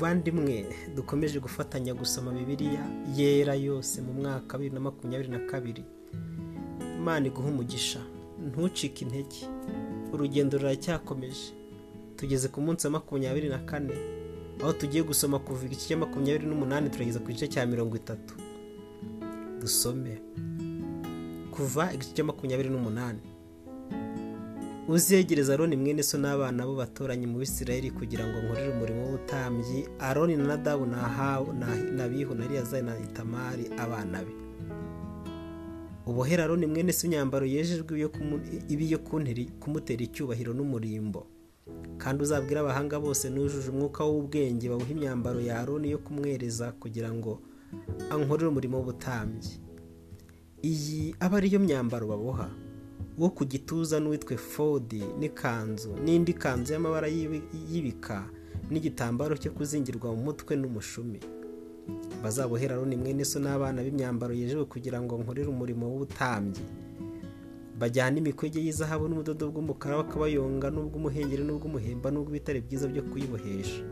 bavandimwe dukomeje gufatanya gusoma bibiliya yera yose mu mwaka wa bibiri na makumyabiri na kabiri. Imana iguha umugisha ntucike intege. Urugendo ruracyakomeje. Tugeze ku munsi wa makumyabiri na kane aho tugiye gusoma kuva igice cya makumyabiri n'umunani turageza ku gice cya mirongo itatu. Dusome. Kuva igice cya makumyabiri n'umunani. Uzegereza aroni mwene so n'abana bo batoranye mu bisirayeli kugira ngo nkorere umurimo w'ubutambyi aroni na nadabu na bihu na eliyazari na itamari abana be. Ubohera aroni mwene se imyambaro yejejwe ibi yo kumutera icyubahiro n'umurimbo. Kandi uzabwira abahanga bose n'ujuje umwuka w'ubwenge bawuha imyambaro ya aroni yo kumwereza kugira ngo ankorere umurimo w'ubutambyi. Iyi aba ariyo myambaro baboha. Wo ku gituza n'uwitwe fodi n'ikanzu n'indi kanzu y'amabara y'ibika n'igitambaro cyo kuzingirwa mu mutwe n'umushumi. Bazabohera aroni mwene so n'abana b'imyambaro yejewe kugira ngo nkorere umurimo w'ubutambyi. Bajyana imikwege y'izahabu n'ubudodo bw'umukara bakabayonga n'ubw'umuhengeri n'ubw'umuhemba n'ubw'ibitare byiza byo kuyibohesha.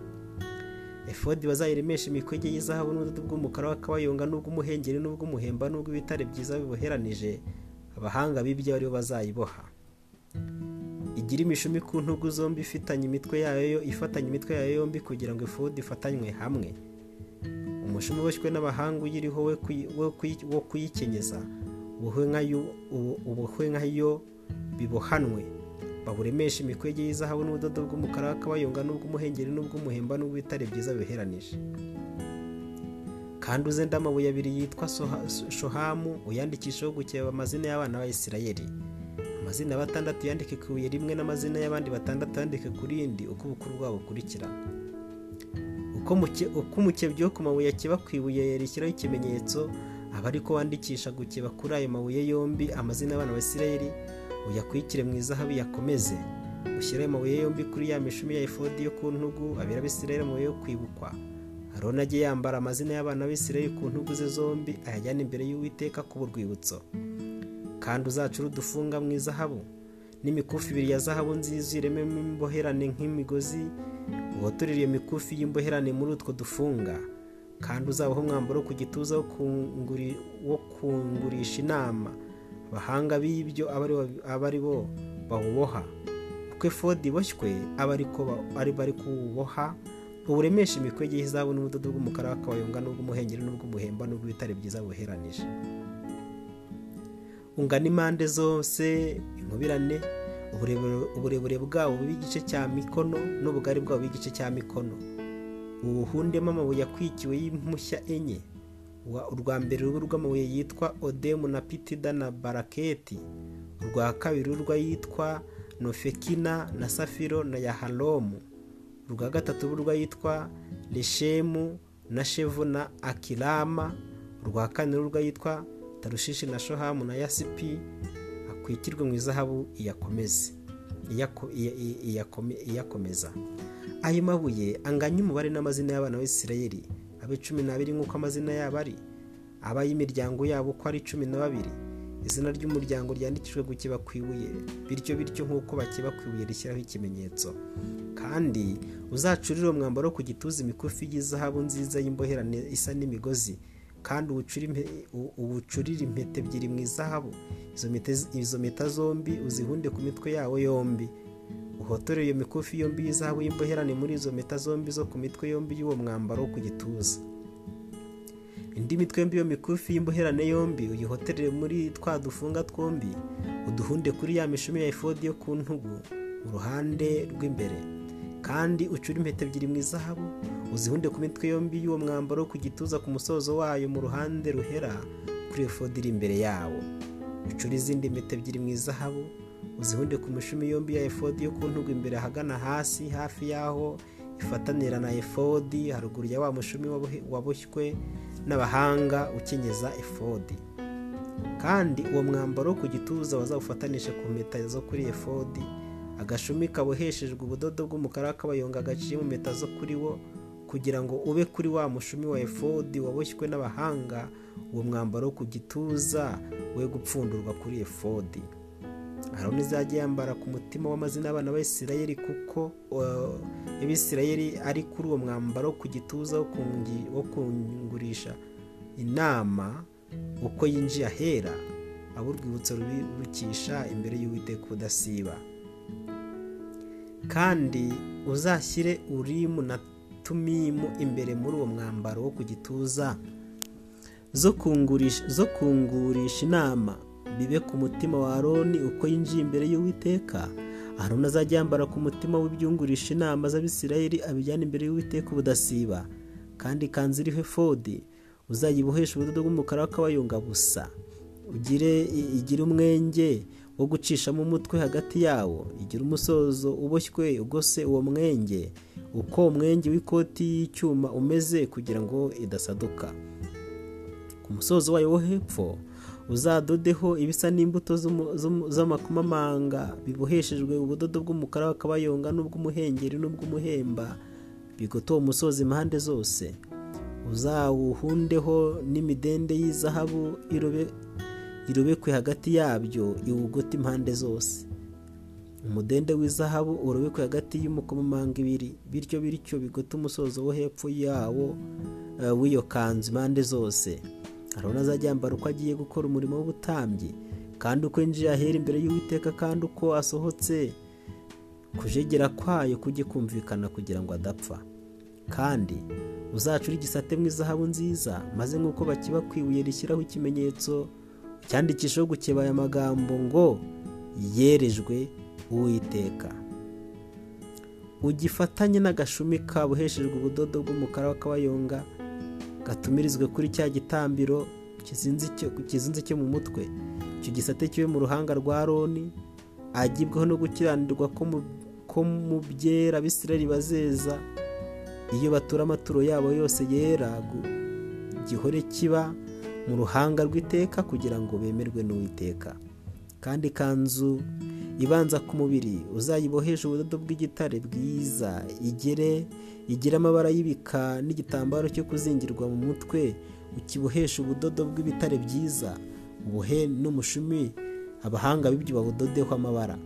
Efodi bazayiremesha imikwege y'izahabu n'ubudodo bw'umukara bakabayonga n'ubw'umuhengeri n'ubw'umuhemba n'ubw'ibitare byiza biboheranije. Abahanga b'ibyo ari bo bazayiboha. Igira imishumi ku ntugu zombi ifitanye imitwe yayo ifatanye imitwe yayo yombi kugira ngo efodi ifatanywe hamwe. Umushumi uboshywe n'abahanga uyiriho wo kuyikenyeza ubuhwe nk'ayo bibohanwe. Bawuremesha imikwege y'izahabu n'ubudodo bw'umukara bakabayonga n'ubw'umuhengeri n'ubw'umuhemba n'ubw'ibitare byiza biheranije kandi uzenda amabuye abiri yitwa shohamu uyandikishaho gukeba amazina y'abana ba Isirayeli. Amazina ya batandatu yandike ku ibuye rimwe n'amazina y'abandi batandatu yandike ku rindi uko ubukuru bwabo bukurikirana uko umukebyi wo ku mabuye akeba ku ibuye rishyiraho ikimenyetso aba ariko wandikisha gukeba kuri ayo mabuye yombi amazina y'abana ba Isirayeli uyakwikire mu izahabu yakomeze. Ushyire ayo mabuye yombi kuri ya mishumi ya efodi yo ku ntugu abera abisirayeli amabuye yo kwibukwa. Aroni ajye yambara amazina y'abana b'isirayeli ku ntugu ze zombi ayajyana imbere y'uwiteka kuba urwibutso kandi uzacure udufunga mu izahabu n'imikufi ibiri ya zahabu nziza irememo imboherane nk'imigozi uhotorere iyo mikufi y'imboherane muri utwo dufunga. Kandi uzabaho umwambaro ku gituza wo kungurisha inama. Abahanga b'ibyo aba ari bo bawuboha. Kuko efodi iboshywe aba ari kuwuboha uburemesha imikwege y'izahabu n'ubudodo bw'umukara bakabayonga n'ubw'umuhengeri n'ubw'umuhemba n'ubw'ibitare byiza buheranije ungana impande zose inkubirane uburebure bwawo bw'igice cya mikono n'ubugari bwawo bw'igice cya mikono. Ubuhundemo amabuye akwikiwe y'impushya enye urwa mbere ruba rw'amabuye yitwa odemu na pitida na baraketi urwa kabiri urwa yitwa nofekina na safiro na yahalomu. Urwa gatatu urwa yitwa reshemu na shevu na akirama urwa kane urwa yitwa tarushishi na shohamu na yasipi akwikirwe mu izahabu iyakomeze iyakomeza. Ayo mabuye anganya umubare n'amazina y'abana b'isirayeli abe cumi n'abiri nk'uko amazina yabo ari aba y'imiryango yabo uko ari cumi na babiri izina ry'umuryango ryandikishwe gukeba ku ibuye. Bityo bityo nk'uko bakeba ku ibuye rishyiraho ikimenyetso. Kandi uzacurire uwo mwambaro ku gituza imikufi y'izahabu nziza y'imboherane isa n'imigozi. Kandi uwucurire impeta ebyiri mu izahabu izo mpeta zombi uzihunde ku mitwe yawo yombi. Uhotorere iyo mikufi yombi y'izahabu y'imboherane muri izo mpeta zombi zo ku mitwe yombi y'uwo mwambaro wo ku gituza. Indi mitwe yombi iyo mikufi y'imboherane yombi uyihoterere muri twa dufunga twombi uduhunde kuri ya mishumi ya efodi yo ku ntugu mu ruhande rw'imbere. Kandi ucure impeta ebyiri mu izahabu uzihunde ku mitwe yombi y'uwo mwambaro ku gituza ku musozo wayo mu ruhande ruhera kuri efodi iri imbere yawo. Ucure izindi mpeta ebyiri mu izahabu uzihunde ku mishumi yombi ya efodi yo ku ntugu imbere ahagana hasi hafi y'aho ifatanira na efodi haruguru ya wa mushumi waboshywe n'abahanga ukenyeza efodi. Kandi uwo mwambaro ku gituza bazawufatanisha ku mpeta zo kuri efodi agashumi kaboheshejwe ubudodo bw'umukara kabayonga gaciye mu mpeta zo kuri wo kugira ngo ube kuri wa mushumi wa efodi waboshywe n'abahanga uwo mwambaro ku gituza we gupfundurwa kuri efodi. Aroni izajya yambara ku mutima w'amazina y'abana b'abisirayeli kuko abisirayeli ari kuri uwo mwambaro ku gituza wo kungurisha inama uko yinjiye ahera abo urwibutso rubikisha imbere y'uwiteka udasiba. Kandi uzashyire urimu na tumimu imbere muri uwo mwambaro wo ku gituza zo kungurisha inama. Bibe ku mutima wa aroni uko yinjiye imbere y'uwiteka aroni azajya yambara ku mutima w'ibyungurisha inama z'abisirayeli abijyana imbere y'uwiteka ubudasiba. Kandi ikanzu iriho efodi uzayibohesha ubudodo bw'umukara w'akabayunga busa. Ugire igire umwenge wo gucishamo umutwe hagati yawo. Igira umusozo uboshywe ugose uwo mwenge. Uko umwenge w'ikoti y'icyuma umeze kugira ngo idasaduka. Ku musozo wayo wo hepfo uzadodeho ibisa n'imbuto z'amakomamanga biboheshejwe ubudodo bw'umukara w'akabayonga n'ubw'umuhengeri n'ubw'umuhemba. Bigoto uwo musozi impande zose. Uzawuhundeho n'imidende y'izahabu irobekwe hagati yabyo iwugote impande zose. Umudende w'izahabu urobekwe hagati y'umukomamanga ibiri. Bityo bityo bigote umusozo wo hepfo yawo w'iyo kanzu impande zose. Arabona azajya yambara uko agiye gukora umurimo w'ubutambyi kandi uko yinjiye ahera imbere y'uwiteka kandi uko asohotse kujegera kwayo kujye kumvikana kugira ngo adapfa. Kandi uzacure igisate mu izahabu nziza maze nk'uko bakiba ku rishyiraho ikimenyetso cyandikishaho gukeba aya magambo ngo yerejwe uwiteka. Ugifatanye n'agashumi kabuheshejwe ubudodo bw'umukara w'akabayonga gatumirizwe kuri cya gitambiro kizinze cyo mu mutwe. Icyo gisate kibe mu ruhanga rwa roni agibwaho no gukiranirwa ko mu byera abisirayeli bazeza. Iyo batura amaturo yabo yose yera gihore kiba mu ruhanga rw'iteka kugira ngo bemerwe n'uwiteka. Kandi ikanzu ibanza ku mubiri uzayiboheshe ubudodo bw'igitare bwiza igere igire amabara y'ibika n'igitambaro cyo kuzingirwa mu mutwe ukibohesha ubudodo bw'ibitare byiza ubuhe n'umushumi abahanga b'ibyo babudodeho amabara.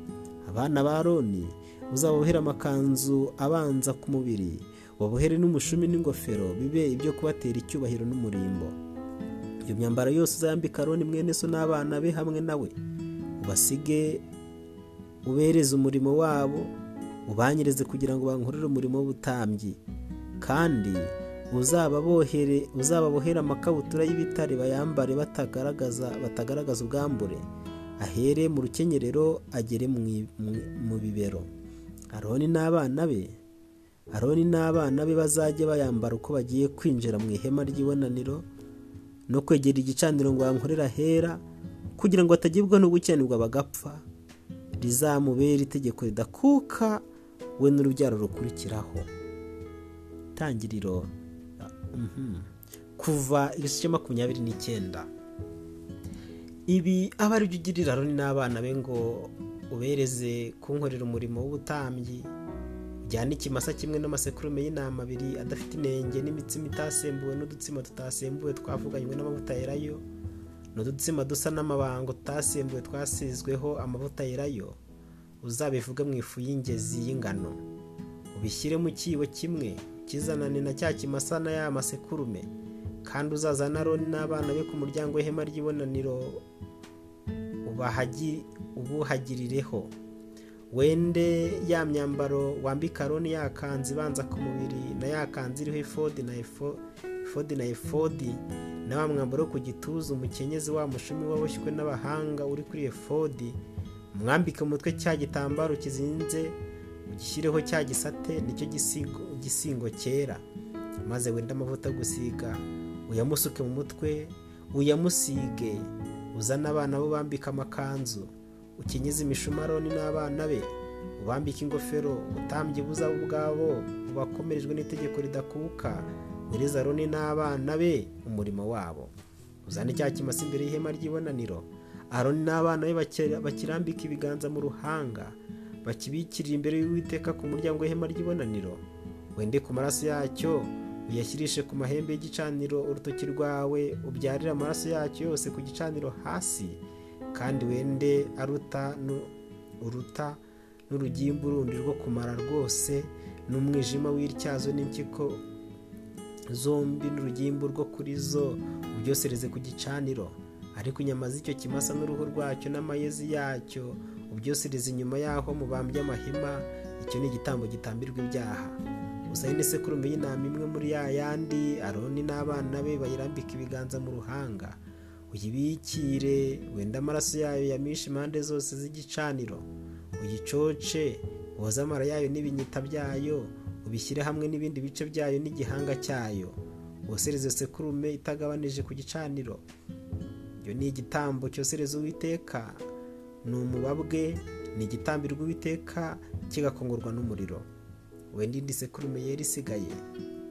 Abana ba roni uzabohera amakanzu abanza ku mubiri wabohere n'umushumi n'ingofero bibe ibyo kubatera icyubahiro n'umurimbo. Iyo myambaro yose uzayambika roni mwene so n'abana be hamwe nawe ubasige ubereze umurimo wabo ubanyereze kugira ngo bankorere umurimo w'ubutambyi. Kandi uzababohere amakabutura y'ibitare bayambare batagaragaza ubwambure. Ahere mu rukenyerero agere mu bibero. Aroni n'abana be aroni n'abana be bazajya bayambara uko bagiye kwinjira mu ihema ry'ibonaniro no kwegera igicaniro ngo bankorere ahera kugira ngo batagibwa no gukiranirwa bagapfa. Rizamubera itegeko ridakuka we n'urubyaro rukurikiraho. Tangiriro kuva igice cya makumyabiri n'icyenda. Ibi aba ari byo ugirira roni n'abana be ngo ubereze kunkorera umurimo w'ubutambyi ujyane ikimasa kimwe n'amasekurume y'intama abiri adafite inenge n'imitsima itasembuwe n'udutsima tutasembuwe twavuganywe n'amavuta yerayo. N'udutsima dusa n'amabango tutasembuwe twasizweho amavuta yerayo uzabivuge mu ifu y'ingezi y'ingano. Ubishyire mu cyibo kimwe kizanane na cya kimasa na ya masekurume kandi uzazana aroni n'abana be ku muryango w'ihema ry'ibonaniro ubuhagirireho. Wende ya myambaro wambika aroni yakanze ibanza ku mubiri na yakanze iriho efodi na efodi na na wa mwambaro ku gituza umukenyezi wa mushumi waboshywe n'abahanga uri kuri efodi. Umwambike umutwe cya gitambaro kizinze ugishyireho cya gisate ni cyo gisingo cyera. Maze wenda amavuta gusiga uyamusuke mu mutwe uyamusige uzane abana bo bambika amakanzu ukenyeze imishumaroni n'abana be ubambike ingofero utambye buzabo ubwabo ubakomerejwe n'itegeko ridakuka. Wereza aroni n'abana be umurimo wabo. Uzane cya kimasa imbere y'ihema ry'ibonaniro. Aroni n'abana be bakirambika ibiganza mu ruhanga bakibikirira imbere y'uwiteka ku muryango w'ihema ry'ibonaniro. Wende ku maraso yacyo uyashyirishe ku mahembe y'igicaniro urutoki rwawe ubyarire amaraso yacyo yose ku gicaniro hasi kandi wende aruta uruta n'urugimbu rundi rwo kumara rwose n'umwijima w'ityazo n'impyiko zombi n'urugimbu rwo kuri zo ubyosereze ku gicaniro. Ariko inyama z'icyo kimasa n'uruhu rwacyo n'amayezi yacyo ubyosereze inyuma y'aho mubambye amahema icyo ni igitambo gitambirwa ibyaha. Usane n'isekurume y'intama imwe muri ya yandi aroni n'abana be bayirambika ibiganza mu ruhanga. Uyibikire wenda amaraso yayo yamishe impande zose z'igicaniro. Uyicoce woze amara yayo n'ibinyita byayo ubishyire hamwe n'ibindi bice byayo n'igihanga cyayo wosereze sekurume itagabanije ku gicaniro. Iyo ni igitambo cyosereza uwiteka ni umubabwe ni igitambirwa uwiteka kigakongorwa n'umuriro. Wenda indi sekurume yera isigaye.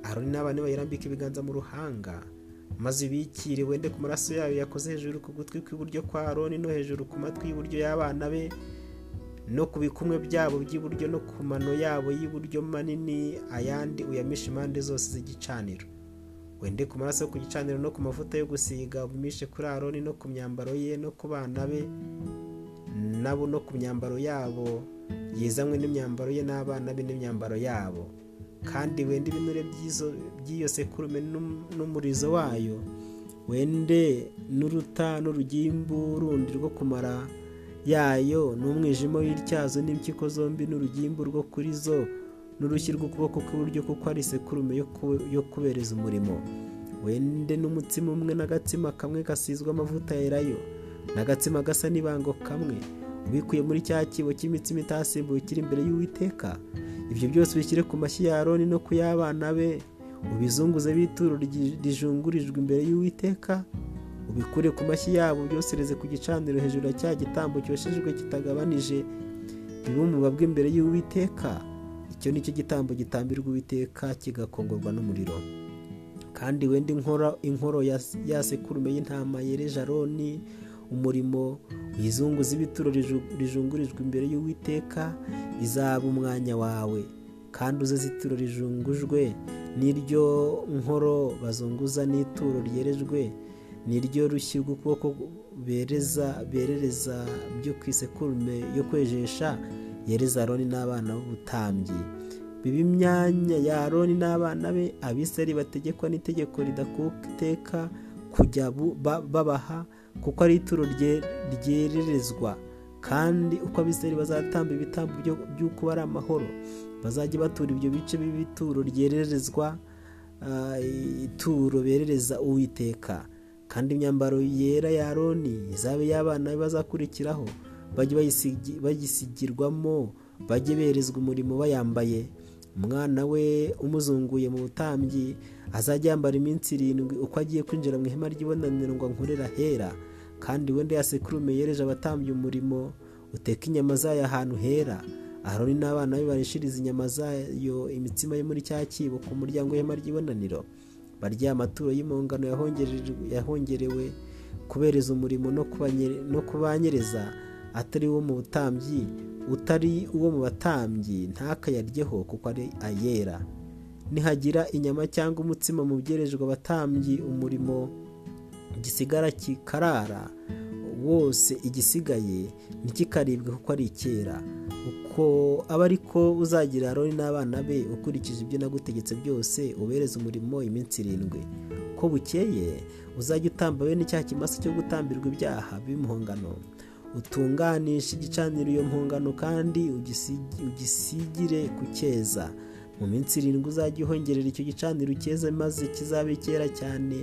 Aroni n'abana bayirambika ibiganza mu ruhanga maze ubikire wende ku maraso yayo yakoze hejuru ku gutwi kw'iburyo kwa aroni no hejuru ku matwi y'iburyo y'abana be no ku bikumwe byabo by'iburyo no ku mano yabo y'iburyo manini ayandi uyamishe impande zose z'igicaniro. Wende ku maraso yo ku gicaniro no ku mavuta yo gusiga ubimishe kuri aroni no ku myambaro ye no ku bana be nabo no ku myambaro yabo yizanywe n'imyambaro ye n'abana be n'imyambaro yabo. Kandi wende ibinure by'iyo sekurume n'umurizo wayo wende n'uruta n'urugimbu rundi rwo kumara yayo n'umwijima w'ityazo n'impyiko zombi n'urugimbu rwo kuri zo n'urushyi rw'ukuboko kw'iburyo kuko ari isekurume yo kubereza umurimo. Wende n'umutsima umwe n'agatsima kamwe gasizwe amavuta yerayo n'agatsima gasa n'ibango kamwe. Ubikuye muri cya kibo cy'imitsima itasimbuye kiri imbere y'uwiteka ibyo byose ubishyire ku mashyi ya aroni no ku y'abana be. Ubizunguze bituro rijungurijwe imbere y'uwiteka. Ubikure ku mashyi yabo byosereze ku gicaniro hejuru ya cya gitambo cyoshejwe kitagabanije. Bibe umubabwe imbere y'uwiteka icyo ni cyo gitambo gitambirwa uwiteka kigakongorwa n'umuriro. Kandi wenda inkoro ya sekurume y'intama yereje aroni umurimo uyizunguza ibituro rijungurijwe imbere y'uwiteka izaba umwanya wawe. Kandi uze zituro rijungujwe n'iryo nkoro bazunguza n'ituro ryerejwe. Niryo rushyi rw'ukuboko bereza berereza byo ku isekurume yo kwejesha yereza aroni n'abana b'ubutambyi. Biba imyanya ya aroni n'abana be abiseri bategekwa n'itegeko ridakuteka kujya babaha kuko ari ituro ryererezwa. Kandi uko abiseri bazatamba ibitambo by'uko bari amahoro bazajya batura ibyo bice b'ibituro ryererezwa ituro berereza uwiteka. Kandi imyambaro yera ya aroni izabe y'abana be bazakurikiraho bajye bayisigirwamo bajye berezwa umurimo bayambaye. Umwana we umuzunguye mu butambyi azajya yambara iminsi irindwi uko agiye kwinjira mu ihema ry'ibonaniro ngo nkorera hera kandi wenda ya sekurume yereje abatambye umurimo uteka inyama zayo ahantu hera. Aroni n'abana be barishiriza inyama zayo imitsima yo muri cya kibo ku muryango w'ihema ry'ibonaniro. Barya amaturo y'impongano yahongerewe kubereza umurimo no kubanyereza atari uwo mu butambyi utari uwo mu batambyi ntakayaryeho kuko ari ayera. Nihagira inyama cyangwa umutsima mu byerejwe abatambyi umurimo gisigara kikarara wose igisigaye ntikikaribwe kuko ari icyera uko aba ariko uzagira aroni n'abana be ukurikije ibyo nagutegetse byose ubereze umurimo iminsi irindwi. Ko bukeye uzajya utamba bene cya kimasa cyo gutambirwa ibyaha b'impongano utunganishe igicaniro iyo mpongano kandi ugisigire ku cyeza. Mu minsi irindwi uzajya uhongerera icyo gicaniro cyeza maze kizabe icyera cyane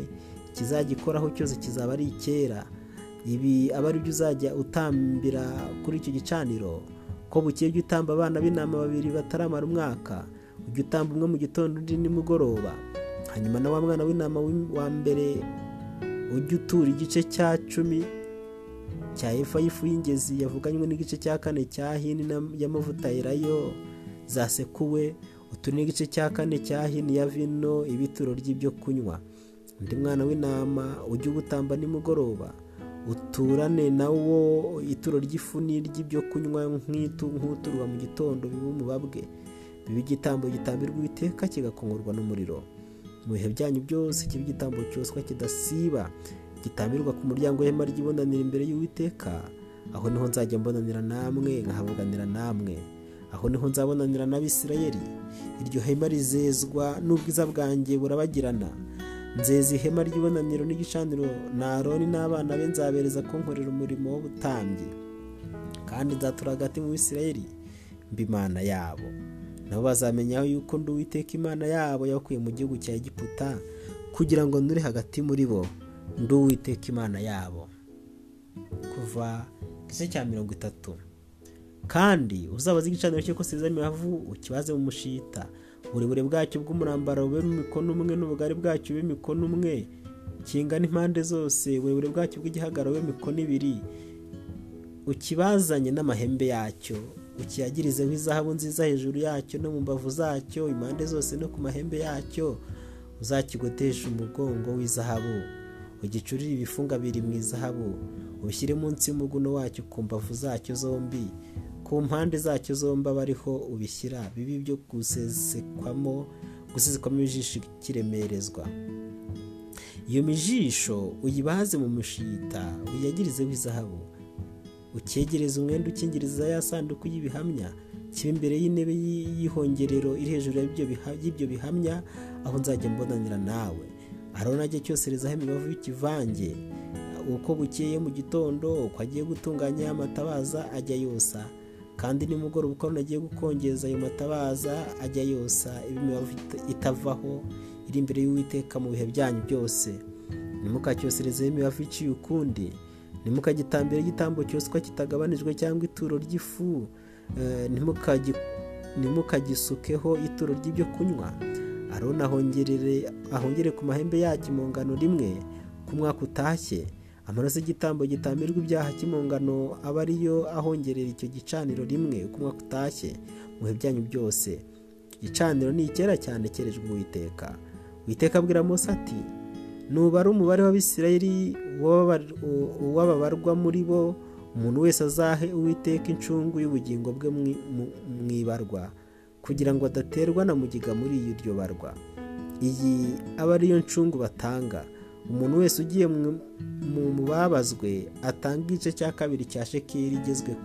ikizagikoraho cyose kizaba ari icyera ibi aba ari byo uzajya utambira kuri icyo gicaniro. Ko bukeye ujya utamba abana b'intama babiri bataramara umwaka ujya utamba umwe mu gitondo undi nimugoroba. Hanyuma na wa mwana w'intama wa mbere ujya utura igice cya cumi cya efa y'ifu y'ingezi yavuganywe n'igice cya kane cya hini y'amavuta yerayo zasekuwe utu n'igice cya kane cya hini ya vino ibituro ry'ibyo kunywa. Undi mwana w'intama ujya ugutamba nimugoroba. Uturane nawo ituro ry'ifu ry'ibyo kunywa nk'uturwa mu gitondo biba umubabwe. Biba igitambo gitambirwa iteka kigakongorwa n'umuriro. Mu bihe byanyu byose kiba igitambo cyoswa kidasiba gitambirwa ku muryango w'ihema ry'ibonaniro imbere y'uwiteka aho ni ho nzajya mbonanira namwe nkahavuganira namwe. Aho ni ho nzabonanira n'abisirayeli. Iryo hema rizezwa n'ubwiza bwanjye burabagirana. Nzeza ihema ry'ibonaniro n'igicaniro na aroni n'abana be nzabereza kunkorera umurimo w'ubutambyi. Kandi nzatura hagati mu bisirayeli mba imana yabo. Nabo bazamenya yuko ndi uwiteka imana yabo yakuye mu gihugu cya egiputa kugira ngo ndure hagati muri bo. Ndi uwiteka imana yabo. Kuva igice cya mirongo itatu. Kandi uzabaze igicaniro cyo koseza imibavu ukibaze mu mushita. Uburebure bwacyo bw'umurambaro bube mikono umwe n'ubugari bwacyo bube mikono umwe kingana impande zose uburebure bwacyo bw'igihagararo bube mikono ibiri ukibazanye n'amahembe yacyo ukiyagirizeho izahabu nziza hejuru yacyo no mu mbavu zacyo impande zose no ku mahembe yacyo uzakigotesha umugongo w'izahabu ugicurire ibifunga biri mu izahabu ubishyire munsi y'umuguno wacyo ku mbavu zacyo zombi ku mpande zacyo zombi aba ariho ubishyira. Bibi byo gusesekwamo gusesekwamo ijisho kiremerezwa iyo mijisho uyibaze mu mushita uyagirizeho izahabu ukegereza umwenda ukingiriza ya sanduku y'ibihamya. Kiba imbere y'intebe y'ihongerero iri hejuru y'ibyo bihamya aho nzajya mbonanira nawe. Arona ajya cyoserezaho imibavu y'ikivange uko bukeye mu gitondo uko agiye gutunganya amatabaza ajya yosa. Kandi nimugoroba uko agiye gukongeza ayo matabaza ajya yosa imibavu itavaho iri imbere y'uwiteka mu bihe byanyu byose. Nimukacyoserezeho imibavu iciye ukundi ntimukagitambire igitambo cyoswa kitagabanijwe cyangwa ituro ry'ifu ntimukagisukeho ituro ry'ibyo kunywa. Arona ahongere ku mahembe yacyo mu ngano rimwe ku mwaka utashye. Amaraso y'igitambo gitamirwa ibyaha cy'impongano aba ariyo ahongerera icyo gicaniro rimwe ku mwaka utashye mu bihe byanyu byose. Igicaniro ni icyera cyane cyerejwe uwiteka. Witeka abwira Mose ati nubara umubare w'abisirayeli uw'ababarwa muri bo umuntu wese azahe uwiteka incungu y'ubugingo bwe mu ibarwa kugira ngo adaterwa na mugiga muri iryo barwa. Iyi aba ariyo ncungu batanga. Umuntu wese ugiye mu babazwe atanga igice cya kabiri cya shekeri igezwe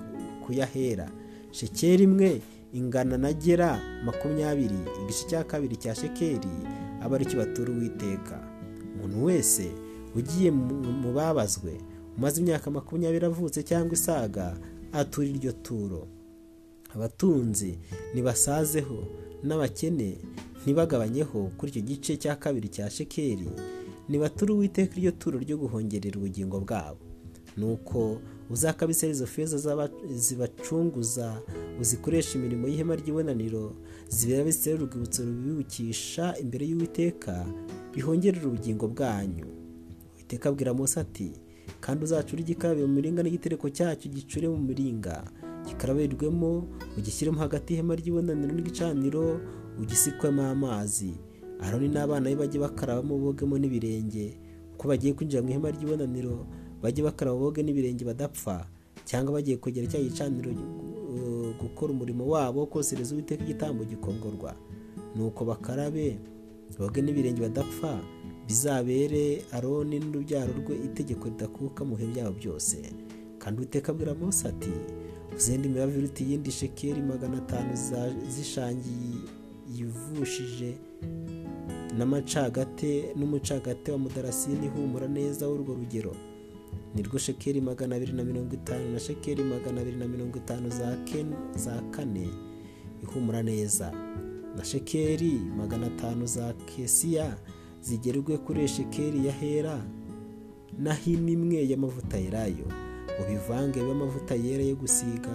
kuyahera shekeri imwe ingana na gera makumyabiri igice cya kabiri cya shekeri aba ari cyo batura uwiteka. Umuntu wese ugiye mu babazwe umaze imyaka makumyabiri avutse cyangwa isaga atura iryo turo. Abatunzi ntibasazeho n'abakene ntibagabanyeho kuri icyo gice cya kabiri cya shekeri nibatura uwiteka iryo turo ryo guhongerera ubugingo bwabo. Nuko uzakabisera izo feza zibacunguza uzikoresha imirimo y'ihema ry'ibonaniro zibera bisera urwibutso rubibukisha imbere y'uwiteka bihongerera ubugingo bwanyu. Uwiteka abwira Mose ati kandi uzacure igikarabiro mu miringa n'igitereko cyacyo gicure mu miringa. Gikarabirwemo ugishyiremo hagati y'ihema ry'ibonaniro n'igicaniro ugisikwemo amazi aroni n'abana be bajye bakarabamo bogemo n'ibirenge. Uko bagiye kwinjira mu ihema ry'ibonaniro bajye bakaraba boge n'ibirenge badapfa cyangwa bagiye kwegera cya gicaniro gukora umurimo wabo kosereza uwiteka igitambo gikongorwa. Nuko bakarabe boge n'ibirenge badapfa bizabere aroni n'urubyaro rwe itegeko ridakuka mu bihe byabo byose. Kandi uwiteka abwira Mose ati uzende imibavu iruta iyindi shekeri magana atanu zishangiye yivushije n'amacagate n'umucagate wa mudarasini ihumura neza w'urwo rugero. Nirwo shekeri magana abiri na mirongo itanu na shekeri magana abiri na mirongo itanu za kane. Ihumura neza. Na shekeri magana atanu za kesiya zigerwe kuri shekeri ya hera na hino imwe y'amavuta yerayo. Ubivange amavuta yera yo gusiga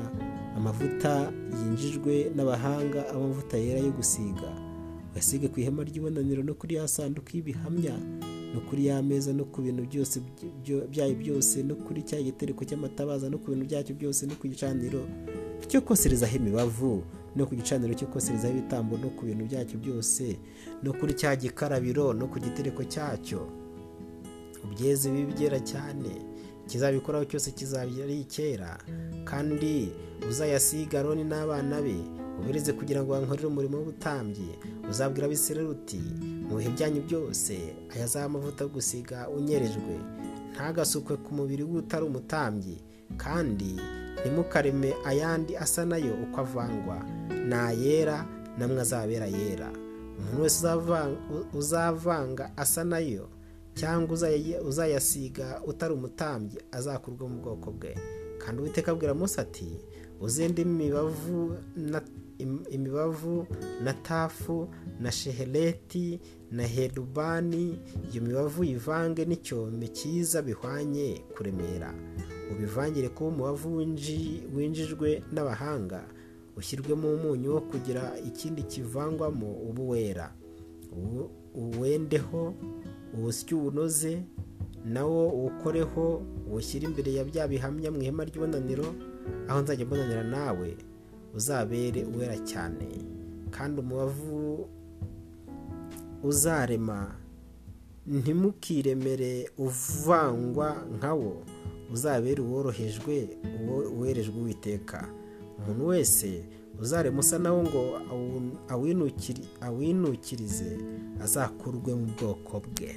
amavuta yinjijwe n'abahanga amavuta yera yo gusiga. Uyasige ku ihema ry'ibonaniro no kuri ya sanduku y'ibihamya no kuri ya meza no ku bintu byose byayo byose no kuri cya gitereko cy'amatabaza no ku bintu byacyo byose no ku gicaniro cyo koserezaho imibavu no ku gicaniro cyo koserezaho ibitambo no ku bintu byacyo byose no kuri cya gikarabiro no ku gitereko cyacyo. Ubyeze bibi byera cyane. Kizabikoraho cyose kizaba ari icyera kandi uzayasiga aroni n'abana be ubereze kugira ngo bankorere umurimo w'ubutambyi. Uzabwira abisirayeli uti mu bihe byanyu byose aya azaba amavuta yo gusiga unyerejwe. Ntagasukwe ku mubiri w'utari umutambyi kandi ntimukareme ayandi asa na yo uko avangwa ni ayera namwe azabera yera. Umuntu wese uzavanga asa na yo cyangwa uzayasiga utari umutambyi azakurwa mu bwoko bwe. Kandi uwiteka abwira Mose ati uzende imibavu na tafu na shehereti na herubani iyo mibavu yivange n'icyome cyiza bihwanye kuremera. Ubivangire kuba umubavu winjijwe n'abahanga. Ushyirwemo umunyu wo kugira ikindi kivangwamo uba wera. Uwendeho uwusye uwunoze nawo uwukoreho uwushyire imbere ya bya bihamya mu ihema ry'ibonaniro aho nzajya mbonanira nawe uzabere uwera cyane. Kandi umubavu uzarema ntimukiremere uvangwa nkawo uzabere uworohejwe uwerejwe uwiteka. Umuntu wese uzarema usa nawo ngo awinukirize azakurwe mu bwoko bwe.